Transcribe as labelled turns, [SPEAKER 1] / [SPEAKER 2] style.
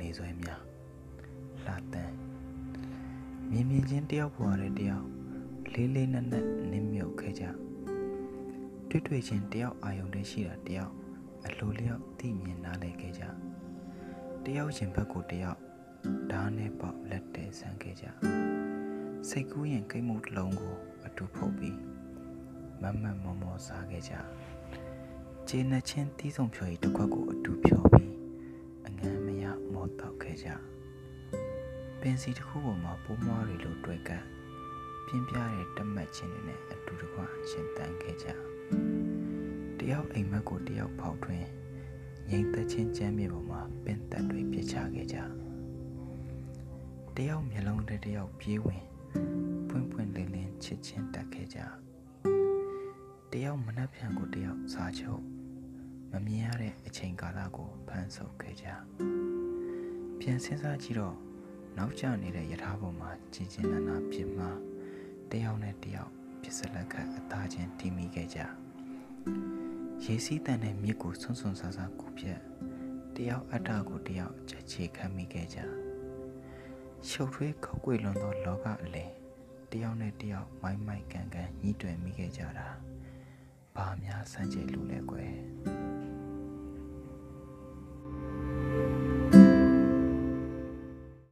[SPEAKER 1] နေဆွဲများလှတန်းမြင်မြင်ချင်းတယောက်ပေါ်ရတဲ့တယောက်လေးလေးနက်နက်နင်းမြုပ်ခဲ့ကြတွေ့တွေ့ချင်းတယောက်အာယုန်တည်းရှိတာတယောက်အလိုလျောက်သိမြင်နားလည်ခဲ့ကြတယောက်ချင်းဘက်ကိုတယောက်ဓာတ်နဲ့ပေါက်လက်တဲဆန်းခဲ့ကြစိတ်ကူးရင်ကိတ်မှုတစ်လုံးကိုအတူဖုတ်ပြီးမတ်မတ်မောမောစားခဲ့ကြခြေနှချင်းတီးဆုံးဖြော်ရီတစ်ခွက်ကိုအတူဖြော်ပြီးအငမ်းမ ရမောတောက်ခဲ့ကြပင်စီတစ်ခုပေါ်မှာပိုးမွားတွေလိုတွေ့ကပ်ပြင်းပြတဲ့တတ်မှတ်ခြင်းတွေနဲ့အတူတကွရှင်တန်ခဲ့ကြတယောက်အိမ်မက်ကိုတယောက်ဖောက်ထွင်းငိမ့်သက်ချင်းကျမ်းမြေပေါ်မှာပင်သက်တွေပြစ်ချခဲ့ကြတယောက်မျက်လုံးတစ်တယောက်ပြေးဝင်ပွင့်ပွင့်လင်းလင်းချစ်ချင်းတက်ခဲ့ကြတယောက်မနှက်ဖြန်ကိုတယောက်စားချုပ်မမြင်ရတဲ့အချိန်ကာလကိုဖန်ဆုပ်ခဲ့ကြ ပြန်စဉ်းစားကြည့်တော့နောက်ကျနေတဲ့ယထာပေါ်မှာကြည်ကျင်နာနာပြင်းမှတယောက်နဲ့တယောက်ပြစ်စလက်ခတ်အသားချင်းတီးမိခဲ့ကြရေစီးတန်တဲ့မြစ်ကိုဆွန်းဆွန်းဆာဆာကူပြက်တယောက်အတ္တကိုတယောက်ချက်ချေခံမိခဲ့ကြရှုပ်ထွေးခောက်ကွေလွန်သောလောကအလယ်တယောက်နဲ့တယောက်မိုင်းမိုက်ကန်ကန်ညှိတွယ်မိခဲ့ကြတာဘာများစမ်းကြဲလူလဲကွယ်